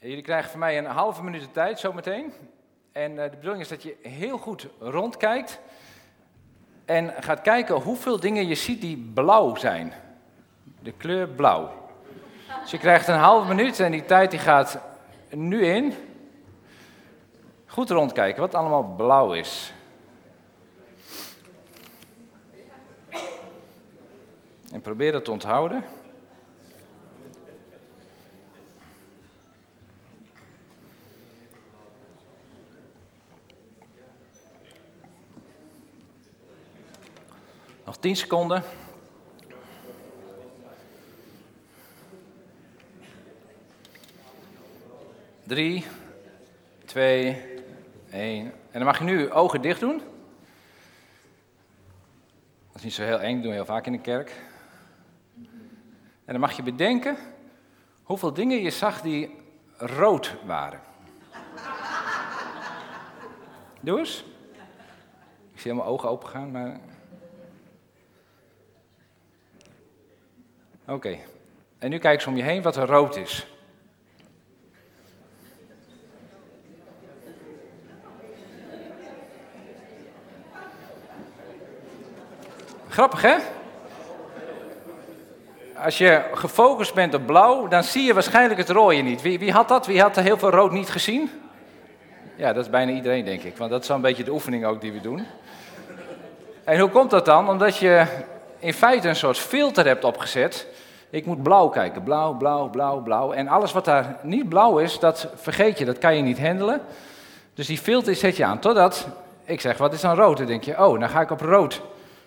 Jullie krijgen van mij een halve minuut de tijd zometeen. En uh, de bedoeling is dat je heel goed rondkijkt. En gaat kijken hoeveel dingen je ziet die blauw zijn. De kleur blauw. Dus je krijgt een halve minuut en die tijd die gaat nu in. Goed rondkijken wat allemaal blauw is. En probeer dat te onthouden. Nog 10 seconden. Drie, twee, één. En dan mag je nu ogen dicht doen. Dat is niet zo heel eng, dat doen we heel vaak in de kerk. En dan mag je bedenken hoeveel dingen je zag die rood waren. Doe eens. Ik zie helemaal ogen open gaan, maar. Oké. En nu kijk eens om je heen wat er rood is. Grappig hè? Als je gefocust bent op blauw, dan zie je waarschijnlijk het rode niet. Wie, wie had dat? Wie had heel veel rood niet gezien? Ja, dat is bijna iedereen, denk ik. Want dat is wel een beetje de oefening ook die we doen. En hoe komt dat dan? Omdat je in feite een soort filter hebt opgezet. Ik moet blauw kijken. Blauw, blauw, blauw, blauw. En alles wat daar niet blauw is, dat vergeet je. Dat kan je niet handelen. Dus die filter zet je aan. Totdat ik zeg, wat is dan rood? Dan denk je, oh, dan ga ik op rood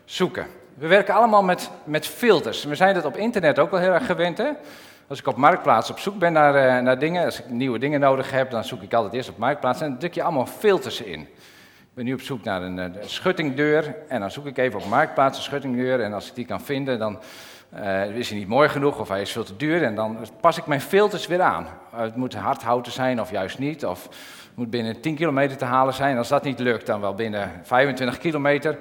zoeken. We werken allemaal met, met filters. We zijn dat op internet ook wel heel erg gewend. Hè? Als ik op Marktplaats op zoek ben naar, uh, naar dingen, als ik nieuwe dingen nodig heb, dan zoek ik altijd eerst op Marktplaats en dan druk je allemaal filters in. Ik ben nu op zoek naar een, een schuttingdeur en dan zoek ik even op Marktplaats een schuttingdeur en als ik die kan vinden, dan uh, is hij niet mooi genoeg of hij is veel te duur en dan pas ik mijn filters weer aan. Het moet hardhouten zijn of juist niet, of het moet binnen 10 kilometer te halen zijn. Als dat niet lukt, dan wel binnen 25 kilometer.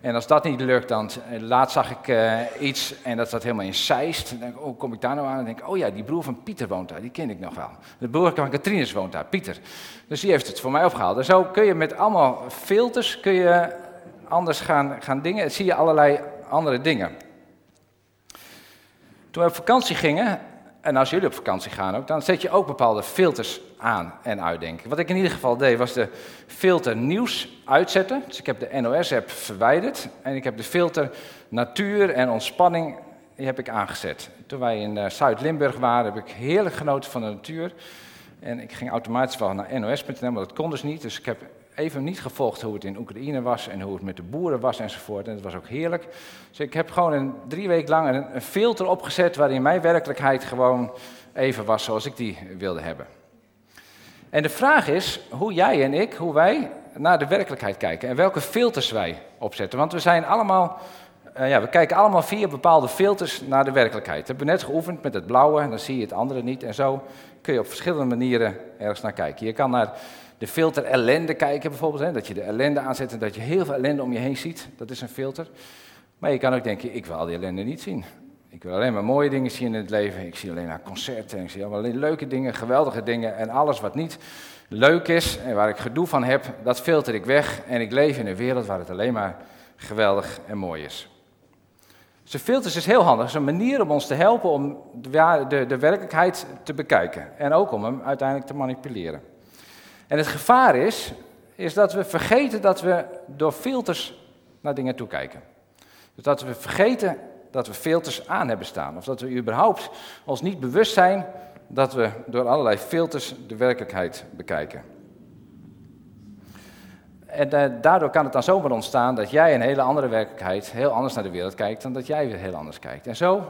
En als dat niet lukt, dan eh, laatst zag ik iets en dat zat helemaal in Zeist. Dan denk ik, oh, kom ik daar nou aan? En denk oh ja, die broer van Pieter woont daar, die ken ik nog wel. De broer van Katrines woont daar, Pieter. Dus die heeft het voor mij opgehaald. En zo kun je met allemaal filters, kun je anders gaan, gaan dingen, zie je allerlei andere dingen. Toen we op vakantie gingen, en als jullie op vakantie gaan ook, dan zet je ook bepaalde filters aan en uitdenken. Wat ik in ieder geval deed, was de filter nieuws uitzetten. Dus ik heb de NOS-app verwijderd en ik heb de filter natuur en ontspanning die heb ik aangezet. Toen wij in uh, Zuid-Limburg waren, heb ik heerlijk genoten van de natuur. En ik ging automatisch wel naar nos.nl, maar dat kon dus niet. Dus ik heb even niet gevolgd hoe het in Oekraïne was en hoe het met de boeren was enzovoort. En het was ook heerlijk. Dus ik heb gewoon een, drie weken lang een, een filter opgezet waarin mijn werkelijkheid gewoon even was zoals ik die wilde hebben. En de vraag is hoe jij en ik, hoe wij naar de werkelijkheid kijken en welke filters wij opzetten. Want we zijn allemaal, uh, ja, we kijken allemaal via bepaalde filters naar de werkelijkheid. We hebben net geoefend met het blauwe, en dan zie je het andere niet. En zo kun je op verschillende manieren ergens naar kijken. Je kan naar de filter ellende kijken bijvoorbeeld, hè, dat je de ellende aanzet en dat je heel veel ellende om je heen ziet. Dat is een filter. Maar je kan ook denken, ik wil al die ellende niet zien. Ik wil alleen maar mooie dingen zien in het leven. Ik zie alleen maar concerten. Ik zie alleen leuke dingen, geweldige dingen. En alles wat niet leuk is en waar ik gedoe van heb, dat filter ik weg. En ik leef in een wereld waar het alleen maar geweldig en mooi is. Dus filters is heel handig. Het is een manier om ons te helpen om de, de, de werkelijkheid te bekijken. En ook om hem uiteindelijk te manipuleren. En het gevaar is, is dat we vergeten dat we door filters naar dingen toe kijken. Dus dat we vergeten dat we filters aan hebben staan. Of dat we überhaupt ons niet bewust zijn dat we door allerlei filters de werkelijkheid bekijken. En uh, daardoor kan het dan zomaar ontstaan dat jij een hele andere werkelijkheid, heel anders naar de wereld kijkt dan dat jij weer heel anders kijkt. En zo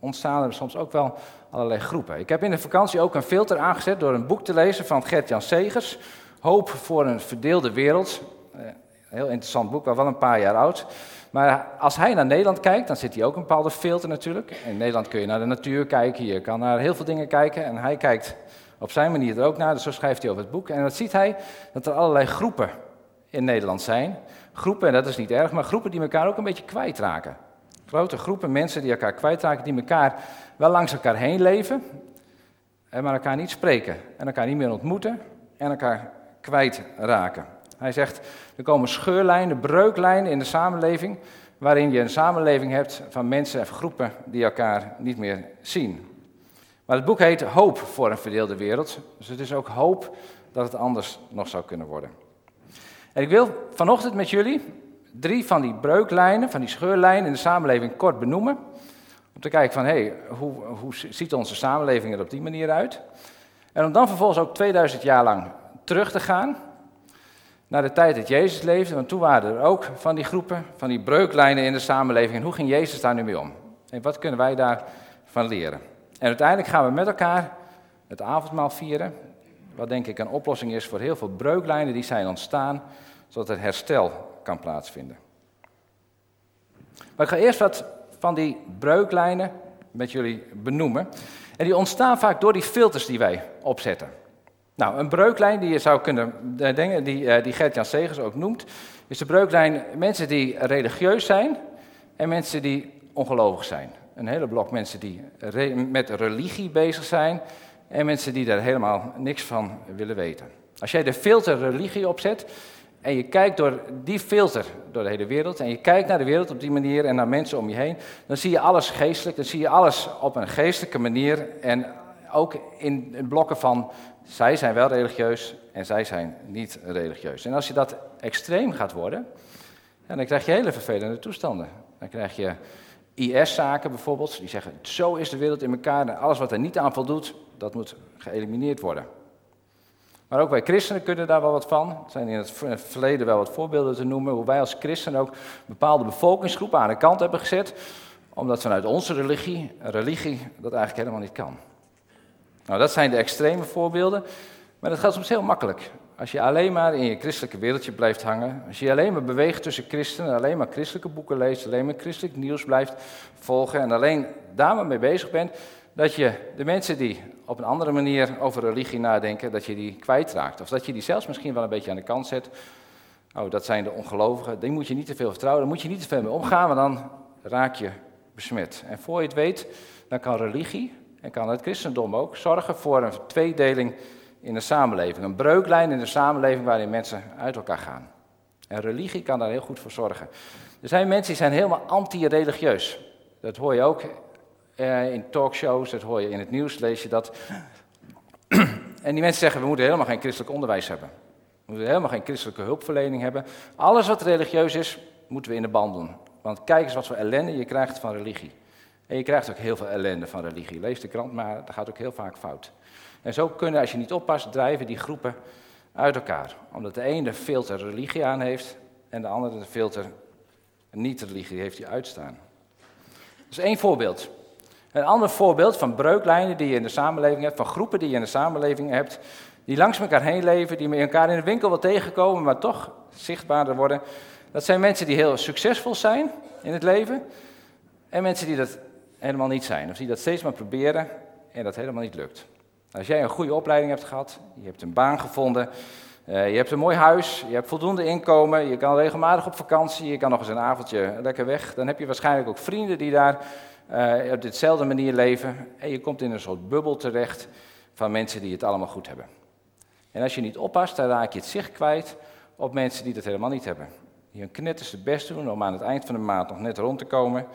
ontstaan er soms ook wel allerlei groepen. Ik heb in de vakantie ook een filter aangezet door een boek te lezen van Gert-Jan Segers, Hoop voor een verdeelde wereld. Een eh, heel interessant boek, wel een paar jaar oud. Maar als hij naar Nederland kijkt, dan zit hij ook een bepaalde filter natuurlijk. In Nederland kun je naar de natuur kijken, je kan naar heel veel dingen kijken. En hij kijkt op zijn manier er ook naar, dus zo schrijft hij over het boek. En dan ziet hij dat er allerlei groepen in Nederland zijn. Groepen, en dat is niet erg, maar groepen die elkaar ook een beetje kwijtraken. Grote groepen mensen die elkaar kwijtraken, die elkaar wel langs elkaar heen leven. maar elkaar niet spreken en elkaar niet meer ontmoeten en elkaar kwijtraken. Hij zegt, er komen scheurlijnen, breuklijnen in de samenleving, waarin je een samenleving hebt van mensen en groepen die elkaar niet meer zien. Maar het boek heet Hoop voor een verdeelde wereld, dus het is ook hoop dat het anders nog zou kunnen worden. En ik wil vanochtend met jullie drie van die breuklijnen, van die scheurlijnen in de samenleving kort benoemen. Om te kijken van, hé, hey, hoe, hoe ziet onze samenleving er op die manier uit? En om dan vervolgens ook 2000 jaar lang terug te gaan naar de tijd dat Jezus leefde. Want toen waren er ook van die groepen, van die breuklijnen in de samenleving. En hoe ging Jezus daar nu mee om? En wat kunnen wij daarvan leren? En uiteindelijk gaan we met elkaar het avondmaal vieren. Wat denk ik een oplossing is voor heel veel breuklijnen die zijn ontstaan, zodat er herstel kan plaatsvinden. Maar ik ga eerst wat van die breuklijnen met jullie benoemen. En die ontstaan vaak door die filters die wij opzetten. Nou, een breuklijn die je zou kunnen denken, die, eh, die Gert-Jan Segers ook noemt, is de breuklijn mensen die religieus zijn en mensen die ongelovig zijn. Een hele blok mensen die met religie bezig zijn en mensen die daar helemaal niks van willen weten. Als jij de filter religie opzet en je kijkt door die filter door de hele wereld en je kijkt naar de wereld op die manier en naar mensen om je heen, dan zie je alles geestelijk, dan zie je alles op een geestelijke manier en ook in blokken van zij zijn wel religieus en zij zijn niet religieus. En als je dat extreem gaat worden, dan krijg je hele vervelende toestanden. Dan krijg je IS-zaken bijvoorbeeld, die zeggen zo is de wereld in elkaar en alles wat er niet aan voldoet, dat moet geëlimineerd worden. Maar ook wij christenen kunnen daar wel wat van. Er zijn in het verleden wel wat voorbeelden te noemen, hoe wij als christenen ook bepaalde bevolkingsgroepen aan de kant hebben gezet, omdat vanuit onze religie, religie dat eigenlijk helemaal niet kan. Nou, dat zijn de extreme voorbeelden, maar dat gaat soms heel makkelijk. Als je alleen maar in je christelijke wereldje blijft hangen, als je alleen maar beweegt tussen christenen, alleen maar christelijke boeken leest, alleen maar christelijk nieuws blijft volgen en alleen daar maar mee bezig bent, dat je de mensen die op een andere manier over religie nadenken, dat je die kwijtraakt. Of dat je die zelfs misschien wel een beetje aan de kant zet. Oh, dat zijn de ongelovigen, die moet je niet te veel vertrouwen, daar moet je niet te veel mee omgaan, want dan raak je besmet. En voor je het weet, dan kan religie, en kan het christendom ook zorgen voor een tweedeling in de samenleving. Een breuklijn in de samenleving waarin mensen uit elkaar gaan. En religie kan daar heel goed voor zorgen. Er zijn mensen die zijn helemaal anti-religieus. Dat hoor je ook eh, in talkshows, dat hoor je in het nieuws, lees je dat. en die mensen zeggen, we moeten helemaal geen christelijk onderwijs hebben. We moeten helemaal geen christelijke hulpverlening hebben. Alles wat religieus is, moeten we in de band doen. Want kijk eens wat voor ellende je krijgt van religie. En je krijgt ook heel veel ellende van religie. Lees de krant, maar dat gaat ook heel vaak fout. En zo kunnen, als je niet oppast, drijven die groepen uit elkaar. Omdat de ene filter religie aan heeft en de andere de filter niet-religie heeft die uitstaan. Dat is één voorbeeld. Een ander voorbeeld van breuklijnen die je in de samenleving hebt, van groepen die je in de samenleving hebt, die langs elkaar heen leven, die met elkaar in de winkel wel tegenkomen, maar toch zichtbaarder worden. Dat zijn mensen die heel succesvol zijn in het leven en mensen die dat helemaal niet zijn. Of die dat steeds maar proberen en dat helemaal niet lukt. Als jij een goede opleiding hebt gehad, je hebt een baan gevonden, uh, je hebt een mooi huis, je hebt voldoende inkomen, je kan regelmatig op vakantie, je kan nog eens een avondje lekker weg, dan heb je waarschijnlijk ook vrienden die daar uh, op dezelfde manier leven. En je komt in een soort bubbel terecht van mensen die het allemaal goed hebben. En als je niet oppast, dan raak je het zicht kwijt op mensen die dat helemaal niet hebben. Die hun knetterste best doen om aan het eind van de maand nog net rond te komen.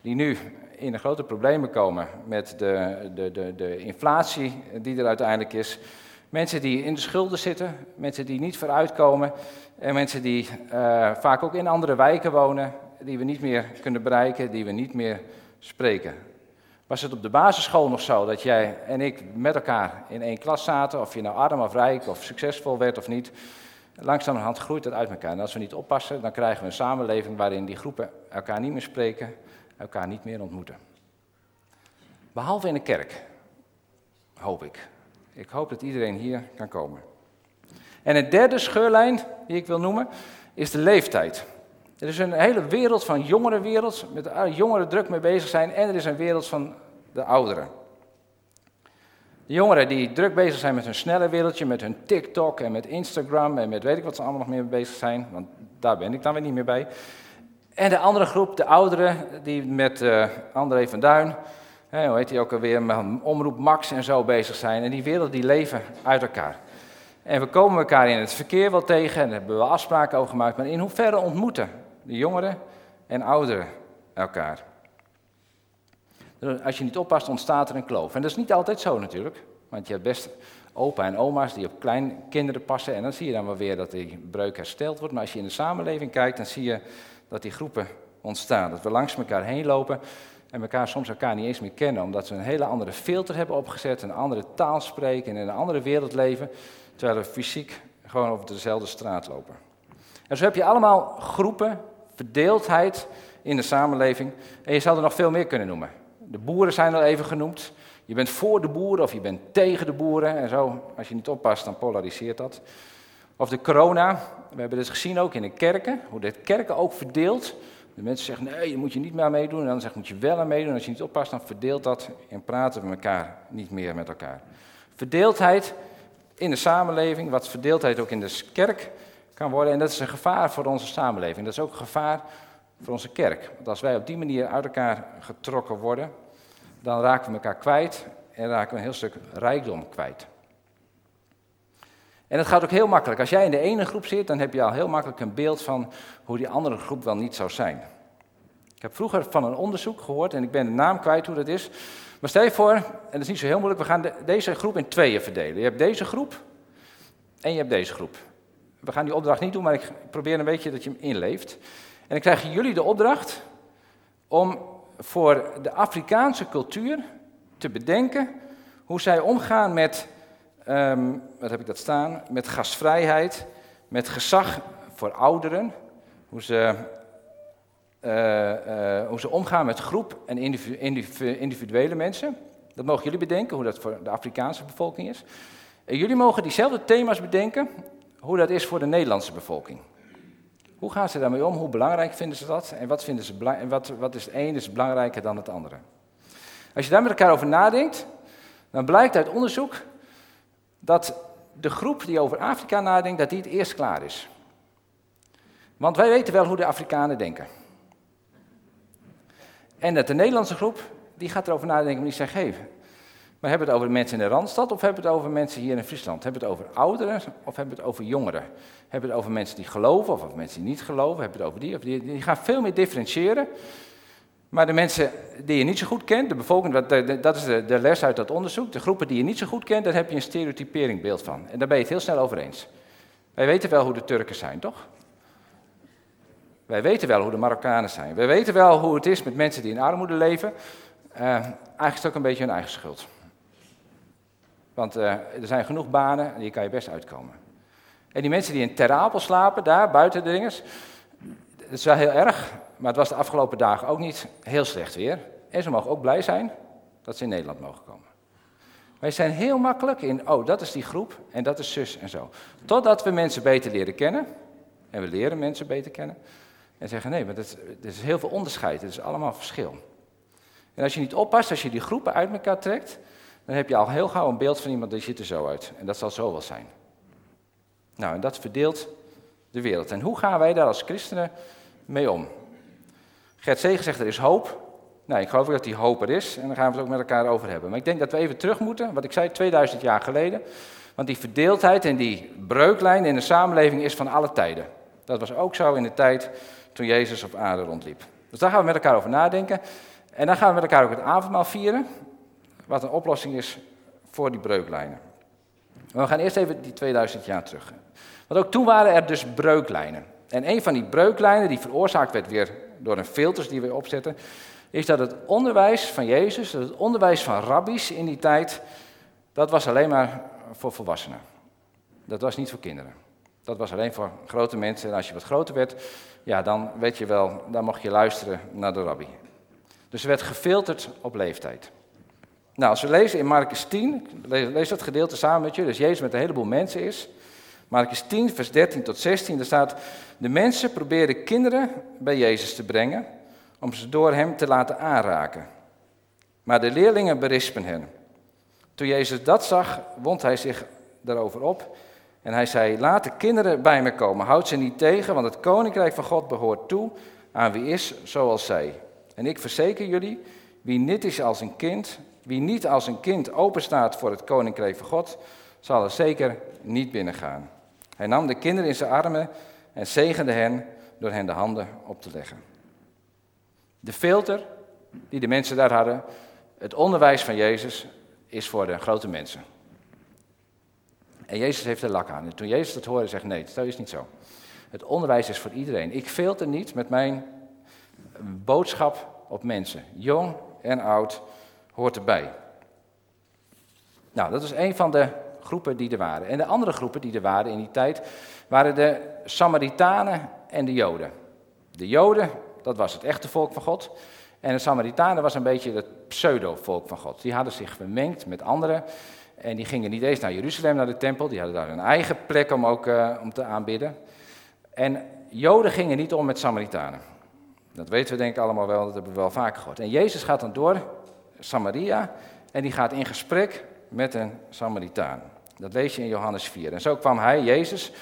Die nu in de grote problemen komen met de, de, de, de inflatie die er uiteindelijk is. Mensen die in de schulden zitten, mensen die niet vooruitkomen en mensen die uh, vaak ook in andere wijken wonen, die we niet meer kunnen bereiken, die we niet meer spreken. Was het op de basisschool nog zo dat jij en ik met elkaar in één klas zaten, of je nou arm of rijk of succesvol werd of niet, langzamerhand groeit dat uit elkaar. En als we niet oppassen, dan krijgen we een samenleving waarin die groepen elkaar niet meer spreken, elkaar niet meer ontmoeten. Behalve in de kerk, hoop ik. Ik hoop dat iedereen hier kan komen. En een derde scheurlijn die ik wil noemen, is de leeftijd. Er is een hele wereld van jongerenwereld, met jongeren druk mee bezig zijn, en er is een wereld van de ouderen. De jongeren die druk bezig zijn met hun snelle wereldje, met hun TikTok en met Instagram en met weet ik wat ze allemaal nog meer bezig zijn, want daar ben ik dan weer niet meer bij. En de andere groep, de ouderen, die met uh, André van Duin hoe heet die ook alweer, met Omroep Max en zo bezig zijn. En die werelden die leven uit elkaar. En we komen elkaar in het verkeer wel tegen en daar hebben we afspraken over gemaakt. Maar in hoeverre ontmoeten de jongeren en ouderen elkaar? Als je niet oppast, ontstaat er een kloof. En dat is niet altijd zo natuurlijk. Want je hebt best opa en oma's die op kleinkinderen passen. En dan zie je dan wel weer dat die breuk hersteld wordt. Maar als je in de samenleving kijkt, dan zie je dat die groepen ontstaan. Dat we langs elkaar heen lopen en elkaar soms elkaar niet eens meer kennen. Omdat we een hele andere filter hebben opgezet, een andere taal spreken en in een andere wereld leven. Terwijl we fysiek gewoon over dezelfde straat lopen. En zo heb je allemaal groepen, verdeeldheid in de samenleving. En je zou er nog veel meer kunnen noemen. De boeren zijn al even genoemd. Je bent voor de boeren of je bent tegen de boeren. En zo, als je niet oppast, dan polariseert dat. Of de corona. We hebben dit gezien ook in de kerken. Hoe de kerken ook verdeeld. De mensen zeggen, nee, je moet je niet meer meedoen. En dan zeggen, moet je wel aan meedoen. Als je niet oppast, dan verdeelt dat en praten we elkaar niet meer met elkaar. Verdeeldheid in de samenleving, wat verdeeldheid ook in de kerk kan worden. En dat is een gevaar voor onze samenleving. Dat is ook een gevaar voor onze kerk. Want als wij op die manier uit elkaar getrokken worden, dan raken we elkaar kwijt en raken we een heel stuk rijkdom kwijt. En het gaat ook heel makkelijk. Als jij in de ene groep zit, dan heb je al heel makkelijk een beeld van hoe die andere groep wel niet zou zijn. Ik heb vroeger van een onderzoek gehoord, en ik ben de naam kwijt hoe dat is. Maar stel je voor, en dat is niet zo heel moeilijk, we gaan deze groep in tweeën verdelen. Je hebt deze groep en je hebt deze groep. We gaan die opdracht niet doen, maar ik probeer een beetje dat je hem inleeft. En dan krijgen jullie de opdracht om voor de Afrikaanse cultuur te bedenken hoe zij omgaan met, um, wat heb ik dat staan, met gastvrijheid, met gezag voor ouderen, hoe ze, uh, uh, hoe ze omgaan met groep en individuele mensen. Dat mogen jullie bedenken, hoe dat voor de Afrikaanse bevolking is. En jullie mogen diezelfde thema's bedenken, hoe dat is voor de Nederlandse bevolking. Hoe gaan ze daarmee om? Hoe belangrijk vinden ze dat? En wat, vinden ze en wat, wat is het een is belangrijker dan het andere? Als je daar met elkaar over nadenkt, dan blijkt uit onderzoek dat de groep die over Afrika nadenkt, dat die het eerst klaar is. Want wij weten wel hoe de Afrikanen denken. En dat de Nederlandse groep, die gaat erover nadenken en die zegt, hé, maar hebben we het over mensen in de Randstad of hebben we het over mensen hier in Friesland? Hebben we het over ouderen of hebben we het over jongeren? Hebben we het over mensen die geloven of over mensen die niet geloven? Hebben we het over die of die? Die gaan veel meer differentiëren. Maar de mensen die je niet zo goed kent, de bevolking, dat is de, les uit dat onderzoek. De groepen die je niet zo goed kent, daar heb je een stereotyperingbeeld van. En daar ben je het heel snel over eens. Wij weten wel hoe de Turken zijn, toch? Wij weten wel hoe de Marokkanen zijn. Wij weten wel hoe het is met mensen die in armoede leven. Uh, eigenlijk is het ook een beetje hun eigen schuld. Want uh, er zijn genoeg banen en hier kan je best uitkomen. En die mensen die in Ter Apel slapen, daar buiten de ringers, dat is wel heel erg, maar het was de afgelopen dagen ook niet heel slecht weer. En ze mogen ook blij zijn dat ze in Nederland mogen komen. Wij zijn heel makkelijk in, oh, dat is die groep en dat is zus en zo. Totdat we mensen beter leren kennen, en we leren mensen beter kennen, en zeggen, nee, maar er is heel veel onderscheid, het is allemaal verschil. En als je niet oppast, als je die groepen uit elkaar trekt, dan heb je al heel gauw een beeld van iemand die ziet er zo uit. En dat zal zo wel zijn. Nou, en dat verdeelt de wereld. En hoe gaan wij daar als christenen mee om? Gert Zegen zegt er is hoop. Nou, ik geloof ook dat die hoop er is. En daar gaan we het ook met elkaar over hebben. Maar ik denk dat we even terug moeten, wat ik zei 2000 jaar geleden. Want die verdeeldheid en die breuklijn in de samenleving is van alle tijden. Dat was ook zo in de tijd toen Jezus op aarde rondliep. Dus daar gaan we met elkaar over nadenken. En dan gaan we met elkaar ook het avondmaal vieren wat een oplossing is voor die breuklijnen. we gaan eerst even die 2000 jaar terug. Want ook toen waren er dus breuklijnen. En een van die breuklijnen die veroorzaakt werd weer door een filters die we opzetten, is dat het onderwijs van Jezus, dat het onderwijs van rabbies in die tijd, dat was alleen maar voor volwassenen. Dat was niet voor kinderen. Dat was alleen voor grote mensen. En als je wat groter werd, ja, dan weet je wel, dan mocht je luisteren naar de rabbi. Dus er werd gefilterd op leeftijd. Nou, als we lezen in Marcus 10, lees dat gedeelte samen met je, dus Jezus met een heleboel mensen is. Marcus 10, vers 13 tot 16, daar staat, de mensen probeerden kinderen bij Jezus te brengen, om ze door hem te laten aanraken. Maar de leerlingen berispen hen. Toen Jezus dat zag, wond hij zich daarover op en hij zei, laat de kinderen bij me komen, houd ze niet tegen, want het koninkrijk van God behoort toe aan wie is zoals zij. En ik verzeker jullie, Wie niet is als een kind, wie niet als een kind openstaat voor het koninkrijk van God, zal er zeker niet binnengaan. Hij nam de kinderen in zijn armen en zegende hen door hen de handen op te leggen. De filter die de mensen daar hadden, het onderwijs van Jezus, is voor de grote mensen. En Jezus heeft er lak aan. En toen Jezus dat hoorde, zegt nee, dat is niet zo. Het onderwijs is voor iedereen. Ik filter niet met mijn boodschap op mensen. Jong en oud hoort erbij. Nou, dat is een van de groepen die er waren. En de andere groepen die er waren in die tijd waren de Samaritanen en de Joden. De Joden, dat was het echte volk van God. En de Samaritanen was een beetje het pseudo-volk van God. Die hadden zich vermengd met anderen. En die gingen niet eens naar Jeruzalem, naar de tempel. Die hadden daar een eigen plek om ook uh, om te aanbidden. En Joden gingen niet om met Samaritanen. Dat weten we denk ik allemaal wel, dat hebben we wel vaker gehoord. En Jezus gaat dan door Samaria en die gaat in gesprek met een Samaritaan. Dat lees je in Johannes 4. En zo kwam hij, Jezus,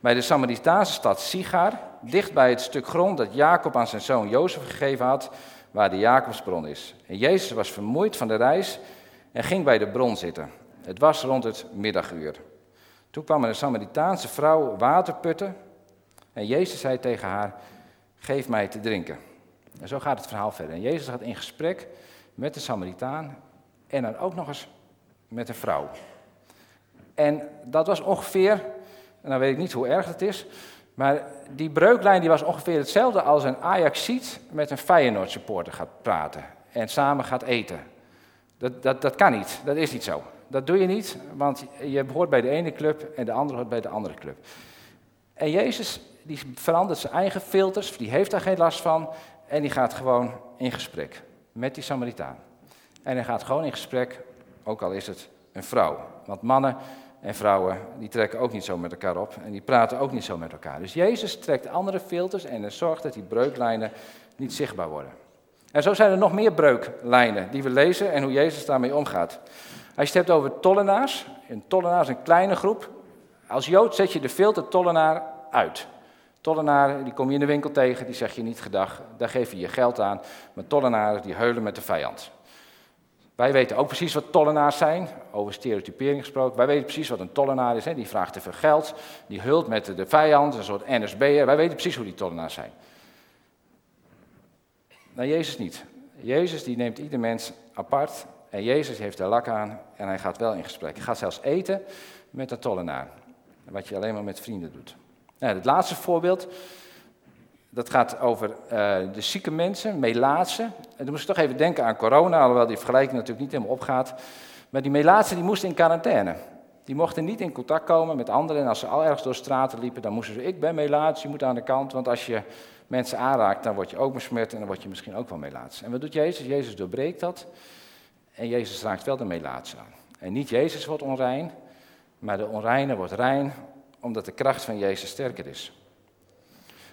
bij de Samaritaanse stad Sigar, dicht bij het stuk grond dat Jacob aan zijn zoon Jozef gegeven had, waar de Jacobsbron is. En Jezus was vermoeid van de reis en ging bij de bron zitten. Het was rond het middaguur. Toen kwam een Samaritaanse vrouw water putten en Jezus zei tegen haar, geef mij te drinken. En zo gaat het verhaal verder. En Jezus gaat in gesprek met de Samaritaan en dan ook nog eens met een vrouw. En dat was ongeveer, en dan weet ik niet hoe erg het is, maar die breuklijn die was ongeveer hetzelfde als een Ajaxiet met een Feyenoord supporter gaat praten en samen gaat eten. Dat, dat, dat kan niet, dat is niet zo. Dat doe je niet, want je hoort bij de ene club en de andere hoort bij de andere club. En Jezus die verandert zijn eigen filters, die heeft daar geen last van en die gaat gewoon in gesprek met die Samaritaan. En hij gaat gewoon in gesprek, ook al is het een vrouw. Want mannen en vrouwen, die trekken ook niet zo met elkaar op en die praten ook niet zo met elkaar. Dus Jezus trekt andere filters en zorgt dat die breuklijnen niet zichtbaar worden. En zo zijn er nog meer breuklijnen die we lezen en hoe Jezus daarmee omgaat. Als je het hebt over tollenaars, een tollenaar is een kleine groep. Als Jood zet je de filter tollenaar uit. Tollenaren, die kom je in de winkel tegen, die zeg je niet gedag, daar geef je je geld aan. Maar tollenaren, die heulen met de vijand. Wij weten ook precies wat tollenaars zijn, over stereotypering gesproken. Wij weten precies wat een tollenaar is, hè. die vraagt te veel geld, die hult met de vijand, een soort NSB'er. Wij weten precies hoe die tollenaars zijn. Nou, Jezus niet. Jezus die neemt ieder mens apart en Jezus heeft er lak aan en hij gaat wel in gesprek. Hij gaat zelfs eten met een tollenaar, wat je alleen maar met vrienden doet. Nou, het laatste voorbeeld, dat gaat over uh, de zieke mensen, melaatsen. En dan moest ik toch even denken aan corona, alhoewel die vergelijking natuurlijk niet helemaal opgaat. Maar die melaatsen die moesten in quarantaine. Die mochten niet in contact komen met anderen. En als ze al ergens door straten liepen, dan moesten ze, ik ben melaats, je moet aan de kant. Want als je mensen aanraakt, dan word je ook besmet en dan word je misschien ook wel melaats. En wat doet Jezus? Jezus doorbreekt dat. En Jezus raakt wel de melaatse aan. En niet Jezus wordt onrein, maar de onreine wordt rein omdat de kracht van Jezus sterker is.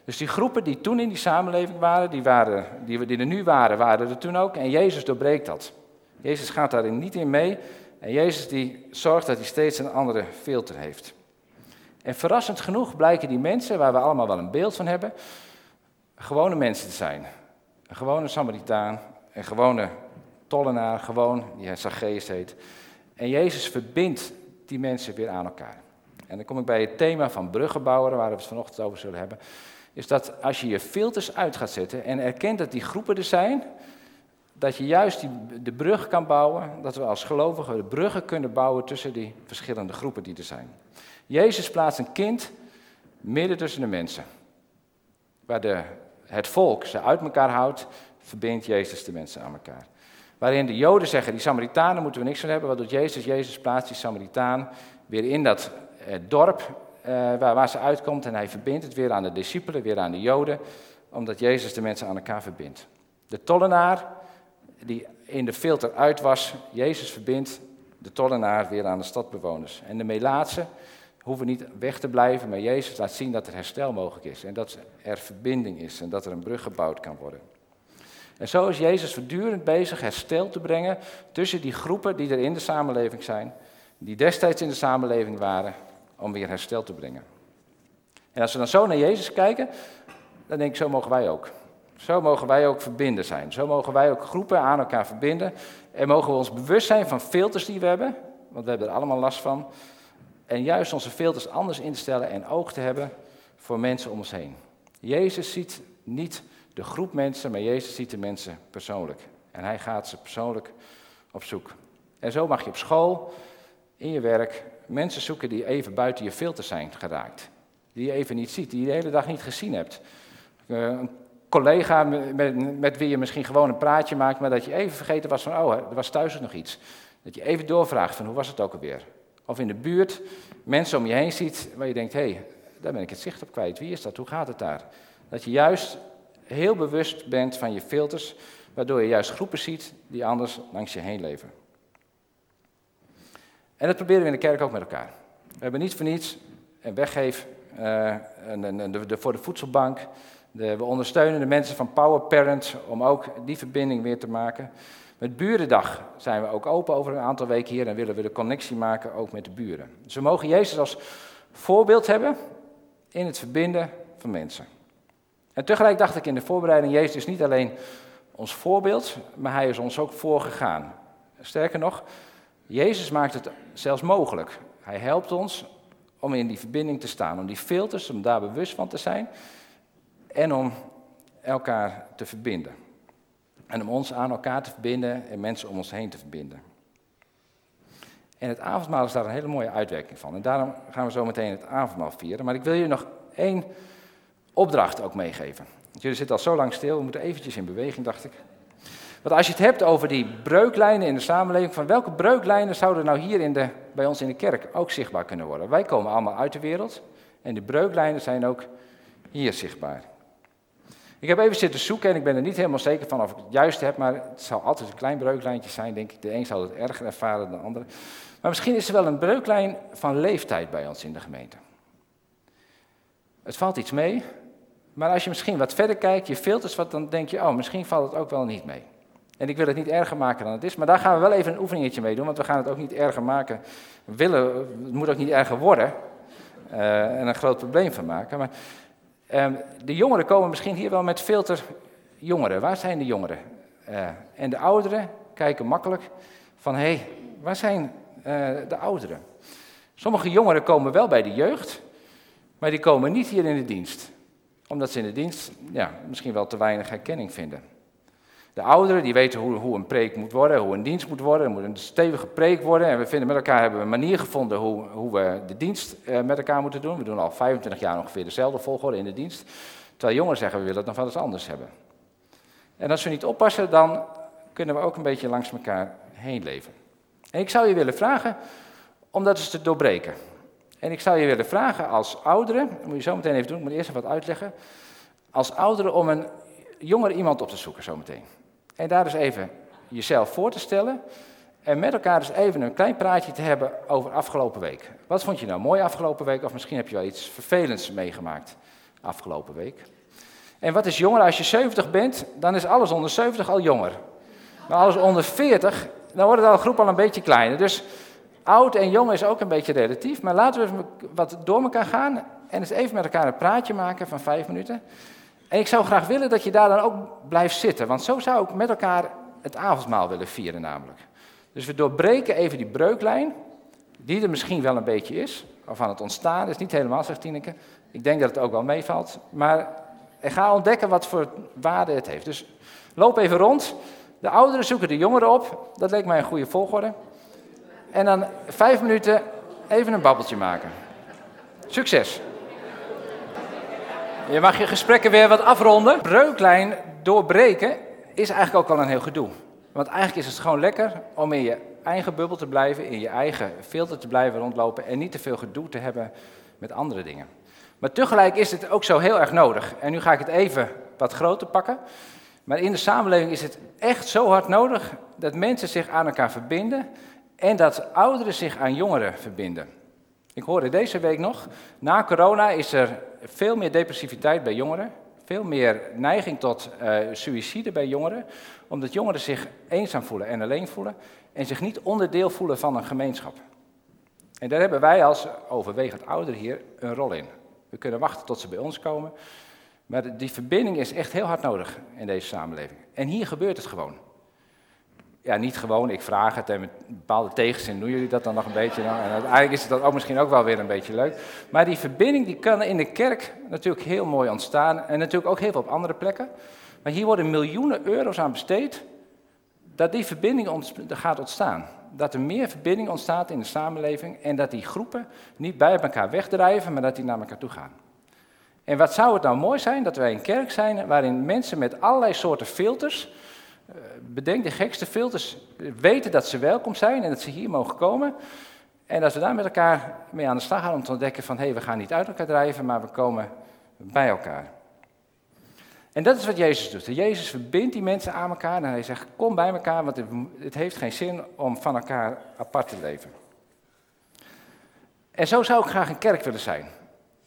Dus die groepen die toen in die samenleving waren, die, waren, die, die er nu waren, waren er toen ook. En Jezus doorbreekt dat. Jezus gaat daarin niet in mee. En Jezus die zorgt dat hij steeds een andere filter heeft. En verrassend genoeg blijken die mensen, waar we allemaal wel een beeld van hebben, gewone mensen te zijn. Een gewone Samaritaan, een gewone tollenaar, gewoon, die Zacchaeus heet. En Jezus verbindt die mensen weer aan elkaar. En dan kom ik bij het thema van bruggenbouwer, waar we het vanochtend over zullen hebben. Is dat als je je filters uit gaat zetten en erkent dat die groepen er zijn, dat je juist die, de brug kan bouwen, dat we als gelovigen de bruggen kunnen bouwen tussen die verschillende groepen die er zijn. Jezus plaatst een kind midden tussen de mensen. Waar de, het volk ze uit elkaar houdt, verbindt Jezus de mensen aan elkaar. Waarin de Joden zeggen, die Samaritanen moeten we niks van hebben. Wat doet Jezus? Jezus plaatst die Samaritaan weer in dat het dorp eh, waar, waar ze uitkomt. En hij verbindt het weer aan de discipelen, weer aan de Joden. Omdat Jezus de mensen aan elkaar verbindt. De tollenaar, die in de filter uit was, Jezus verbindt de tollenaar weer aan de stadbewoners. En de Melaatse hoeven niet weg te blijven, maar Jezus laat zien dat er herstel mogelijk is. En dat er verbinding is en dat er een brug gebouwd kan worden. En zo is Jezus voortdurend bezig herstel te brengen tussen die groepen die er in de samenleving zijn, die destijds in de samenleving waren, om weer herstel te brengen. En als we dan zo naar Jezus kijken, dan denk ik, zo mogen wij ook. Zo mogen wij ook verbinden zijn. Zo mogen wij ook groepen aan elkaar verbinden. En mogen we ons bewust zijn van filters die we hebben, want we hebben er allemaal last van. En juist onze filters anders instellen en oog te hebben voor mensen om ons heen. Jezus ziet niet de groep mensen, maar Jezus ziet de mensen persoonlijk. En hij gaat ze persoonlijk op zoek. En zo mag je op school, in je werk, mensen zoeken die even buiten je filters zijn geraakt. Die je even niet ziet, die je de hele dag niet gezien hebt. Eh, een collega met, met, wie je misschien gewoon een praatje maakt, maar dat je even vergeten was van, oh, er was thuis nog iets. Dat je even doorvraagt van, hoe was het ook alweer? Of in de buurt mensen om je heen ziet waar je denkt, hé, hey, daar ben ik het zicht op kwijt. Wie is dat? Hoe gaat het daar? Dat je juist heel bewust bent van je filters, waardoor je juist groepen ziet die anders langs je heen leven. En dat proberen we in de kerk ook met elkaar. We hebben niet voor niets een weggeef uh, de, de, voor de voedselbank. We ondersteunen de mensen van Power Parent om ook die verbinding weer te maken. Met Burendag zijn we ook open over een aantal weken hier en willen we de connectie maken ook met de buren. Dus we mogen Jezus als voorbeeld hebben in het verbinden van mensen. En tegelijk dacht ik in de voorbereiding, Jezus is niet alleen ons voorbeeld, maar hij is ons ook voorgegaan. Sterker nog, Jezus maakt het zelfs mogelijk. Hij helpt ons om in die verbinding te staan, om die filters, om daar bewust van te zijn en om elkaar te verbinden. En om ons aan elkaar te verbinden en mensen om ons heen te verbinden. En het avondmaal is daar een hele mooie uitwerking van. En daarom gaan we zo meteen het avondmaal vieren. Maar ik wil je nog één opdracht ook meegeven. jullie zitten al zo lang stil, we moeten eventjes in beweging, dacht ik. Want als je het hebt over die breuklijnen in de samenleving, van welke breuklijnen zouden nou hier in de, bij ons in de kerk ook zichtbaar kunnen worden? Wij komen allemaal uit de wereld en die breuklijnen zijn ook hier zichtbaar. Ik heb even zitten zoeken en ik ben er niet helemaal zeker van of ik het juist heb, maar het zal altijd een klein breuklijntje zijn, denk ik. De een zal het erger ervaren dan de ander. Maar misschien is er wel een breuklijn van leeftijd bij ons in de gemeente. Het valt iets mee, maar als je misschien wat verder kijkt, je filters wat, dan denk je, oh, misschien valt het ook wel niet mee. En ik wil het niet erger maken dan het is, maar daar gaan we wel even een oefeningetje mee doen, want we gaan het ook niet erger maken. Willen, het moet ook niet erger worden uh, en een groot probleem van maken. Maar uh, de jongeren komen misschien hier wel met filter jongeren. Waar zijn de jongeren? Uh, en de ouderen kijken makkelijk van, hé, hey, waar zijn uh, de ouderen? Sommige jongeren komen wel bij de jeugd, maar die komen niet hier in de dienst. Omdat ze in de dienst ja, misschien wel te weinig herkenning vinden. De ouderen die weten hoe, hoe, een preek moet worden, hoe een dienst moet worden. Er moet een stevige preek worden. En we vinden met elkaar hebben we een manier gevonden hoe, hoe we de dienst eh, met elkaar moeten doen. We doen al 25 jaar ongeveer dezelfde volgorde in de dienst. Terwijl jongeren zeggen we willen het nog wel eens anders hebben. En als we niet oppassen, dan kunnen we ook een beetje langs elkaar heen leven. En ik zou je willen vragen om dat eens te doorbreken. En ik zou je willen vragen als ouderen, dat moet je zo meteen even doen, ik moet eerst even wat uitleggen. Als ouderen om een jonger iemand op te zoeken zometeen. En daar dus even jezelf voor te stellen. En met elkaar dus even een klein praatje te hebben over afgelopen week. Wat vond je nou mooi afgelopen week? Of misschien heb je wel iets vervelends meegemaakt afgelopen week. En wat is jonger? Als je 70 bent, dan is alles onder 70 al jonger. Maar alles onder 40, dan wordt het al groep al een beetje kleiner. Dus oud en jong is ook een beetje relatief. Maar laten we wat door elkaar gaan en eens even met elkaar een praatje maken van vijf minuten. En ik zou graag willen dat je daar dan ook blijft zitten, want zo zou ik met elkaar het avondmaal willen vieren namelijk. Dus we doorbreken even die breuklijn, die er misschien wel een beetje is, of aan het ontstaan is, niet helemaal, zegt Tineke. Ik denk dat het ook wel meevalt, maar ga ontdekken wat voor waarde het heeft. Dus loop even rond, de ouderen zoeken de jongeren op, dat leek mij een goede volgorde. En dan vijf minuten even een babbeltje maken. Succes! Je mag je gesprekken weer wat afronden. Breuklijn doorbreken is eigenlijk ook wel een heel gedoe. Want eigenlijk is het gewoon lekker om in je eigen bubbel te blijven, in je eigen filter te blijven rondlopen en niet te veel gedoe te hebben met andere dingen. Maar tegelijk is het ook zo heel erg nodig. En nu ga ik het even wat groter pakken. Maar in de samenleving is het echt zo hard nodig dat mensen zich aan elkaar verbinden en dat ouderen zich aan jongeren verbinden. Ik hoorde deze week nog, na corona is er veel meer depressiviteit bij jongeren, veel meer neiging tot uh, suïcide bij jongeren, omdat jongeren zich eenzaam voelen en alleen voelen en zich niet onderdeel voelen van een gemeenschap. En daar hebben wij als overwegend ouder hier een rol in. We kunnen wachten tot ze bij ons komen. Maar die verbinding is echt heel hard nodig in deze samenleving. En hier gebeurt het gewoon. Ja, niet gewoon, ik vraag het en met bepaalde tegenzin doen jullie dat dan nog een beetje. En uiteindelijk is het dan ook misschien ook wel weer een beetje leuk. Maar die verbinding die kan in de kerk natuurlijk heel mooi ontstaan. En natuurlijk ook heel veel op andere plekken. Maar hier worden miljoenen euro's aan besteed dat die verbinding gaat ontstaan. Dat er meer verbinding ontstaat in de samenleving en dat die groepen niet bij elkaar wegdrijven, maar dat die naar elkaar toe gaan. En wat zou het nou mooi zijn dat wij een kerk zijn waarin mensen met allerlei soorten filters, bedenk de gekste filters, weten dat ze welkom zijn en dat ze hier mogen komen. En dat we daar met elkaar mee aan de slag gaan om te ontdekken van hé, hey, we gaan niet uit elkaar drijven, maar we komen bij elkaar. En dat is wat Jezus doet. Jezus verbindt die mensen aan elkaar en hij zegt: Kom bij elkaar, want het heeft geen zin om van elkaar apart te leven. En zo zou ik graag een kerk willen zijn,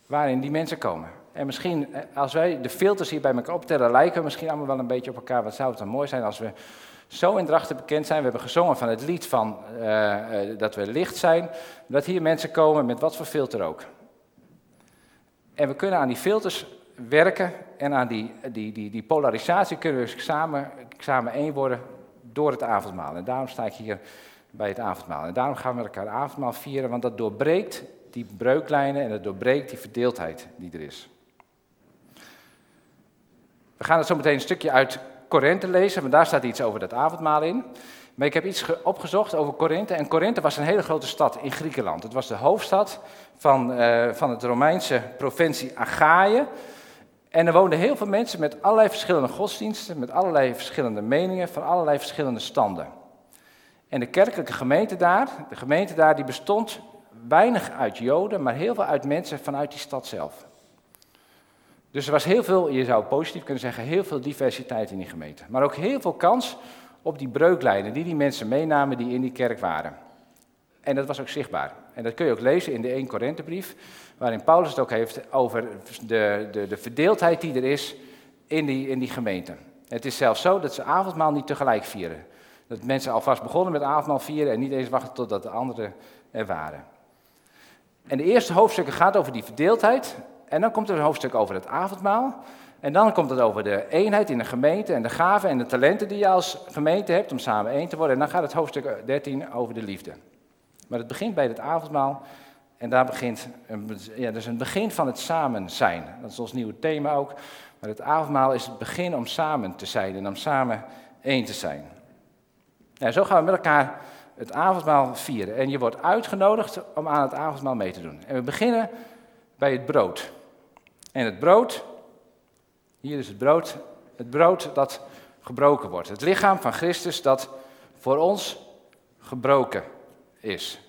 waarin die mensen komen. En misschien, eh, als wij de filters hier bij elkaar optellen, lijken we misschien allemaal wel een beetje op elkaar. Wat zou het dan mooi zijn als we zo in Drachten bekend zijn. We hebben gezongen van het lied van uh, uh, dat we licht zijn. Dat hier mensen komen met wat voor filter ook. En we kunnen aan die filters werken en aan die, die, die, polarisatie kunnen we samen, samen één worden door het avondmaal. En daarom sta ik hier bij het avondmaal. En daarom gaan we elkaar avondmaal vieren, want dat doorbreekt die breuklijnen en dat doorbreekt die verdeeldheid die er is. We gaan het zo meteen een stukje uit Korinthe lezen, want daar staat iets over dat avondmaal in. Maar ik heb iets opgezocht over Korinthe. En Korinthe was een hele grote stad in Griekenland. Het was de hoofdstad van, uh, van het Romeinse provincie Achaïe. En er woonden heel veel mensen met allerlei verschillende godsdiensten, met allerlei verschillende meningen, van allerlei verschillende standen. En de kerkelijke gemeente daar, de gemeente daar, die bestond weinig uit Joden, maar heel veel uit mensen vanuit die stad zelf. Dus er was heel veel, je zou positief kunnen zeggen, heel veel diversiteit in die gemeente. Maar ook heel veel kans op die breuklijnen die die mensen meenamen die in die kerk waren. En dat was ook zichtbaar. En dat kun je ook lezen in de 1 Korinthebrief, waarin Paulus het ook heeft over de, de, de verdeeldheid die er is in die, in die gemeente. Het is zelfs zo dat ze avondmaal niet tegelijk vieren. Dat mensen alvast begonnen met avondmaal vieren en niet eens wachten totdat de anderen er waren. En de eerste hoofdstukken gaat over die verdeeldheid. En dan komt er een hoofdstuk over het avondmaal. En dan komt het over de eenheid in de gemeente en de gaven en de talenten die je als gemeente hebt om samen één te worden. En dan gaat het hoofdstuk 13 over de liefde. Maar het begint bij het avondmaal en daar begint, een, ja, dus een begin van het samen zijn. Dat is ons nieuwe thema ook. Maar het avondmaal is het begin om samen te zijn en om samen één te zijn. Ja, zo gaan we met elkaar het avondmaal vieren. En je wordt uitgenodigd om aan het avondmaal mee te doen. En we beginnen bij het brood. En het brood, hier is het brood, het brood dat gebroken wordt. Het lichaam van Christus dat voor ons gebroken is.